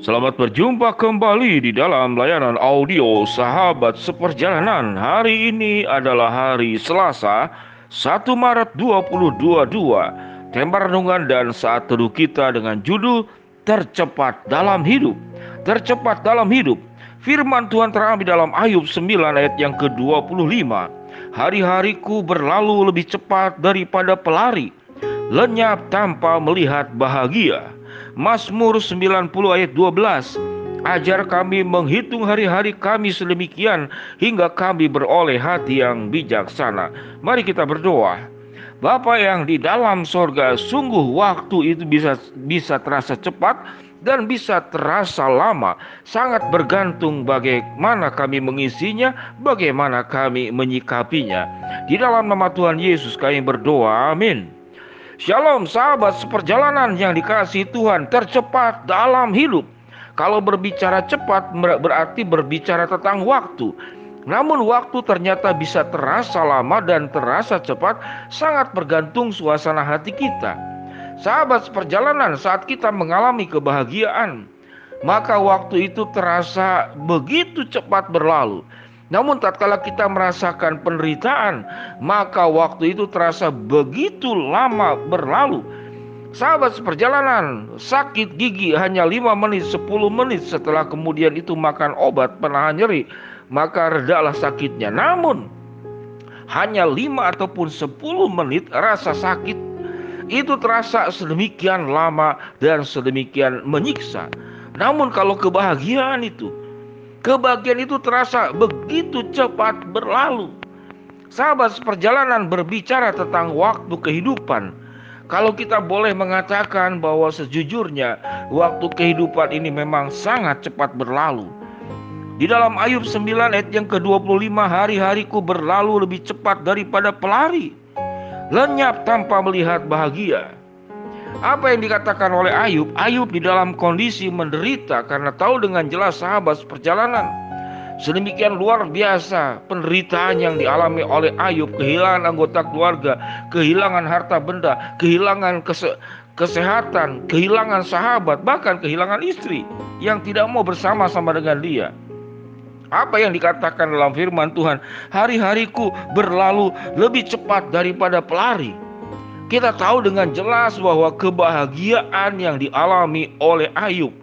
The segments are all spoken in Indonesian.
Selamat berjumpa kembali di dalam layanan audio Sahabat Seperjalanan. Hari ini adalah hari Selasa, 1 Maret 2022. Tema renungan dan saat teduh kita dengan judul Tercepat dalam hidup. Tercepat dalam hidup. Firman Tuhan terambil dalam Ayub 9 ayat yang ke-25. Hari-hariku berlalu lebih cepat daripada pelari, lenyap tanpa melihat bahagia. Mazmur 90 ayat 12 Ajar kami menghitung hari-hari kami sedemikian hingga kami beroleh hati yang bijaksana. Mari kita berdoa. Bapa yang di dalam sorga, sungguh waktu itu bisa bisa terasa cepat dan bisa terasa lama. Sangat bergantung bagaimana kami mengisinya, bagaimana kami menyikapinya. Di dalam nama Tuhan Yesus kami berdoa. Amin. Shalom sahabat seperjalanan yang dikasih Tuhan tercepat dalam hidup. Kalau berbicara cepat berarti berbicara tentang waktu. Namun waktu ternyata bisa terasa lama dan terasa cepat sangat bergantung suasana hati kita. Sahabat seperjalanan saat kita mengalami kebahagiaan, maka waktu itu terasa begitu cepat berlalu. Namun tatkala kita merasakan penderitaan, maka waktu itu terasa begitu lama berlalu. Sahabat seperjalanan, sakit gigi hanya 5 menit, 10 menit setelah kemudian itu makan obat penahan nyeri, maka redalah sakitnya. Namun hanya 5 ataupun 10 menit rasa sakit itu terasa sedemikian lama dan sedemikian menyiksa. Namun kalau kebahagiaan itu Kebahagiaan itu terasa begitu cepat berlalu. Sahabat seperjalanan berbicara tentang waktu kehidupan. Kalau kita boleh mengatakan bahwa sejujurnya waktu kehidupan ini memang sangat cepat berlalu. Di dalam Ayub 9 ayat yang ke-25 hari-hariku berlalu lebih cepat daripada pelari. Lenyap tanpa melihat bahagia. Apa yang dikatakan oleh Ayub? Ayub di dalam kondisi menderita karena tahu dengan jelas sahabat perjalanan. Sedemikian luar biasa penderitaan yang dialami oleh Ayub, kehilangan anggota keluarga, kehilangan harta benda, kehilangan kese kesehatan, kehilangan sahabat, bahkan kehilangan istri yang tidak mau bersama-sama dengan dia. Apa yang dikatakan dalam firman Tuhan, hari-hariku berlalu lebih cepat daripada pelari. Kita tahu dengan jelas bahwa kebahagiaan yang dialami oleh Ayub,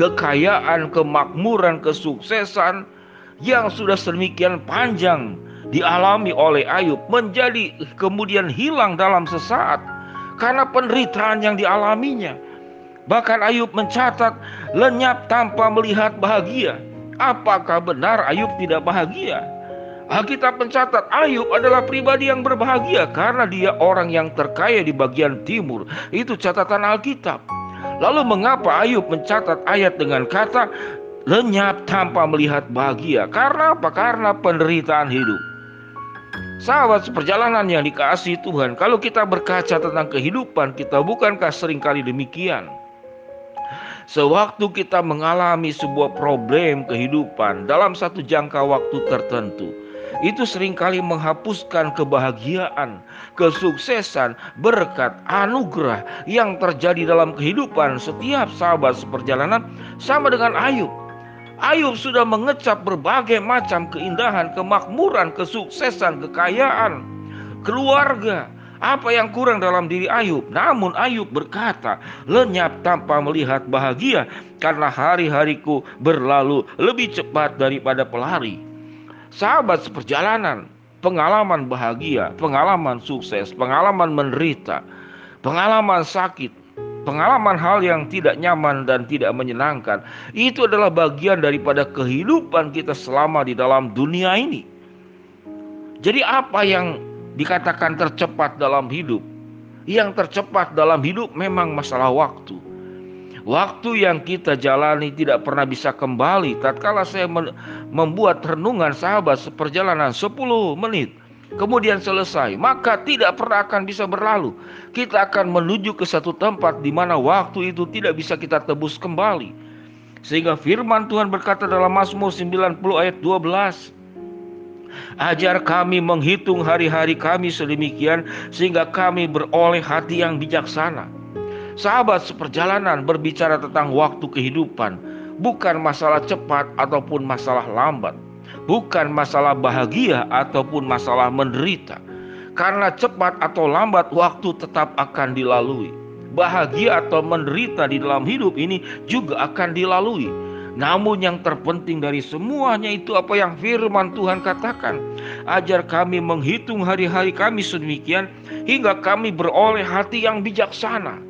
kekayaan, kemakmuran, kesuksesan yang sudah sedemikian panjang dialami oleh Ayub menjadi kemudian hilang dalam sesaat karena penderitaan yang dialaminya. Bahkan Ayub mencatat lenyap tanpa melihat bahagia. Apakah benar Ayub tidak bahagia? Alkitab mencatat Ayub adalah pribadi yang berbahagia karena dia orang yang terkaya di bagian timur. Itu catatan Alkitab. Lalu mengapa Ayub mencatat ayat dengan kata lenyap tanpa melihat bahagia? Karena apa? Karena penderitaan hidup. Sahabat seperjalanan yang dikasih Tuhan, kalau kita berkaca tentang kehidupan kita, bukankah sering kali demikian? Sewaktu kita mengalami sebuah problem kehidupan dalam satu jangka waktu tertentu, itu sering kali menghapuskan kebahagiaan, kesuksesan, berkat, anugerah yang terjadi dalam kehidupan setiap sahabat seperjalanan sama dengan Ayub. Ayub sudah mengecap berbagai macam keindahan, kemakmuran, kesuksesan, kekayaan, keluarga, apa yang kurang dalam diri Ayub. Namun Ayub berkata, lenyap tanpa melihat bahagia karena hari-hariku berlalu lebih cepat daripada pelari sahabat seperjalanan, pengalaman bahagia, pengalaman sukses, pengalaman menderita, pengalaman sakit, pengalaman hal yang tidak nyaman dan tidak menyenangkan. Itu adalah bagian daripada kehidupan kita selama di dalam dunia ini. Jadi apa yang dikatakan tercepat dalam hidup? Yang tercepat dalam hidup memang masalah waktu. Waktu yang kita jalani tidak pernah bisa kembali. Tatkala saya membuat renungan sahabat seperjalanan 10 menit. kemudian selesai, maka tidak pernah akan bisa berlalu. Kita akan menuju ke satu tempat di mana waktu itu tidak bisa kita tebus kembali. Sehingga firman Tuhan berkata dalam Mazmur 90 ayat 12, Ajar kami menghitung hari-hari kami sedemikian sehingga kami beroleh hati yang bijaksana. Sahabat seperjalanan berbicara tentang waktu kehidupan, bukan masalah cepat ataupun masalah lambat bukan masalah bahagia ataupun masalah menderita. Karena cepat atau lambat waktu tetap akan dilalui. Bahagia atau menderita di dalam hidup ini juga akan dilalui. Namun yang terpenting dari semuanya itu apa yang firman Tuhan katakan. Ajar kami menghitung hari-hari kami sedemikian hingga kami beroleh hati yang bijaksana.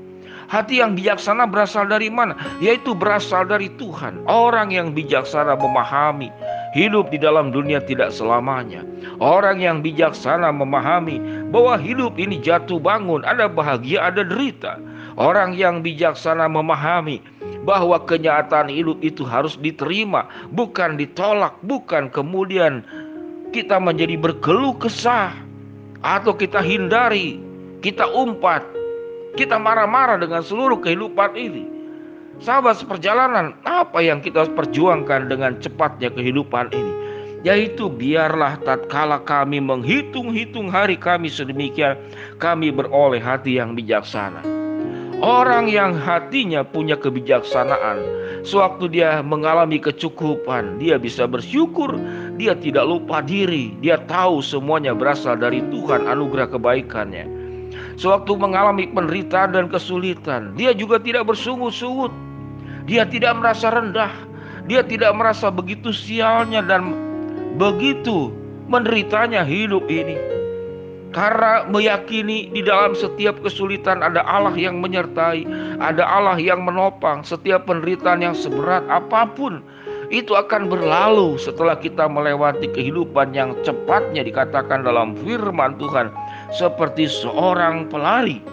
Hati yang bijaksana berasal dari mana? Yaitu berasal dari Tuhan. Orang yang bijaksana memahami Hidup di dalam dunia tidak selamanya. Orang yang bijaksana memahami bahwa hidup ini jatuh bangun, ada bahagia, ada derita. Orang yang bijaksana memahami bahwa kenyataan hidup itu harus diterima, bukan ditolak, bukan kemudian kita menjadi berkeluh kesah atau kita hindari, kita umpat, kita marah-marah dengan seluruh kehidupan ini. Sahabat seperjalanan, apa yang kita perjuangkan dengan cepatnya kehidupan ini? Yaitu biarlah tatkala kami menghitung-hitung hari kami sedemikian, kami beroleh hati yang bijaksana. Orang yang hatinya punya kebijaksanaan, sewaktu dia mengalami kecukupan, dia bisa bersyukur, dia tidak lupa diri, dia tahu semuanya berasal dari Tuhan anugerah kebaikannya. Sewaktu mengalami penderitaan dan kesulitan, dia juga tidak bersungut-sungut. Dia tidak merasa rendah, dia tidak merasa begitu sialnya dan begitu menderitanya hidup ini. Karena meyakini di dalam setiap kesulitan ada Allah yang menyertai, ada Allah yang menopang setiap penderitaan yang seberat apa pun itu akan berlalu setelah kita melewati kehidupan yang cepatnya dikatakan dalam firman Tuhan seperti seorang pelari.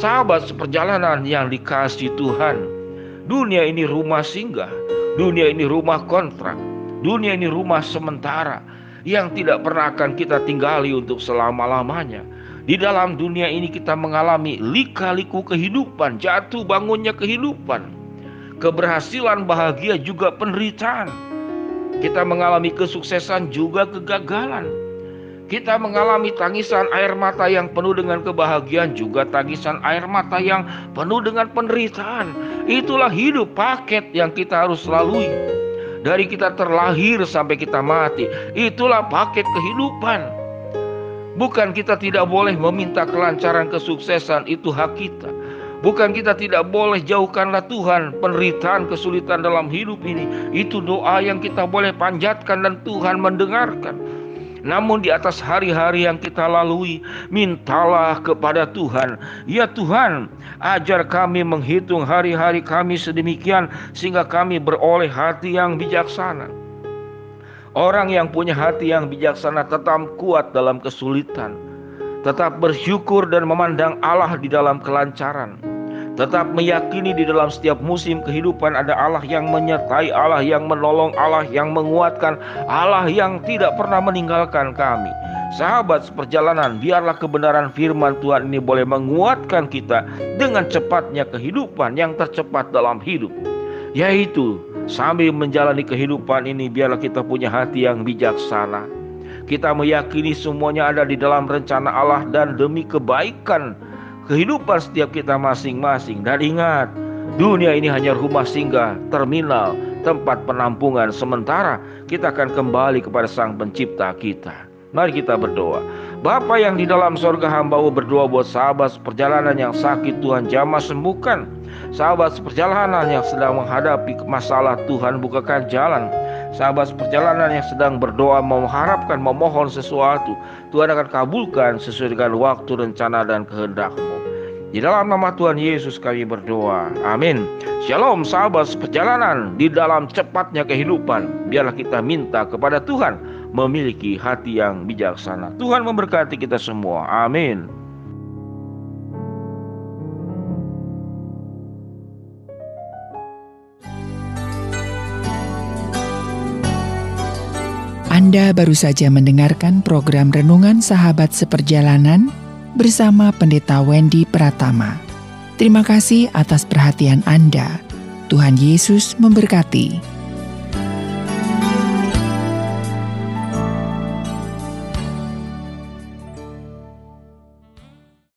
Sahabat seperjalanan yang dikasih Tuhan, dunia ini rumah singgah, dunia ini rumah kontrak, dunia ini rumah sementara yang tidak pernah akan kita tinggali untuk selama-lamanya. Di dalam dunia ini kita mengalami lika-liku kehidupan, jatuh bangunnya kehidupan, keberhasilan bahagia juga penderitaan. Kita mengalami kesuksesan juga kegagalan. Kita mengalami tangisan air mata yang penuh dengan kebahagiaan, juga tangisan air mata yang penuh dengan penderitaan. Itulah hidup paket yang kita harus lalui. Dari kita terlahir sampai kita mati, itulah paket kehidupan. Bukan kita tidak boleh meminta kelancaran kesuksesan, itu hak kita. Bukan kita tidak boleh jauhkanlah Tuhan penderitaan kesulitan dalam hidup ini. Itu doa yang kita boleh panjatkan dan Tuhan mendengarkan. Namun di atas hari-hari yang kita lalui, mintalah kepada Tuhan. Ya Tuhan, ajar kami menghitung hari-hari kami sedemikian sehingga kami beroleh hati yang bijaksana. Orang yang punya hati yang bijaksana tetap kuat dalam kesulitan, tetap bersyukur dan memandang Allah di dalam kelancaran Tetap meyakini di dalam setiap musim kehidupan ada Allah yang menyertai, Allah yang menolong, Allah yang menguatkan, Allah yang tidak pernah meninggalkan kami. Sahabat seperjalanan, biarlah kebenaran firman Tuhan ini boleh menguatkan kita dengan cepatnya kehidupan yang tercepat dalam hidup. Yaitu sambil menjalani kehidupan ini biarlah kita punya hati yang bijaksana. Kita meyakini semuanya ada di dalam rencana Allah dan demi kebaikan kehidupan setiap kita masing-masing. Dan ingat, dunia ini hanya rumah singgah, terminal, tempat penampungan sementara. Kita akan kembali kepada Sang Pencipta kita. Mari kita berdoa. Bapa yang di dalam sorga hambamu berdoa buat sahabat perjalanan yang sakit Tuhan jamah sembuhkan. Sahabat perjalanan yang sedang menghadapi masalah Tuhan bukakan jalan. Sahabat perjalanan yang sedang berdoa mengharapkan memohon sesuatu Tuhan akan kabulkan sesuai dengan waktu rencana dan kehendakmu Di dalam nama Tuhan Yesus kami berdoa. Amin. Shalom sahabat perjalanan. Di dalam cepatnya kehidupan Biarlah kita minta kepada Tuhan memiliki hati yang bijaksana. Tuhan memberkati kita semua. Amin. Anda baru saja mendengarkan program Renungan Sahabat Seperjalanan bersama Pendeta Wendy Pratama. Terima kasih atas perhatian Anda. Tuhan Yesus memberkati.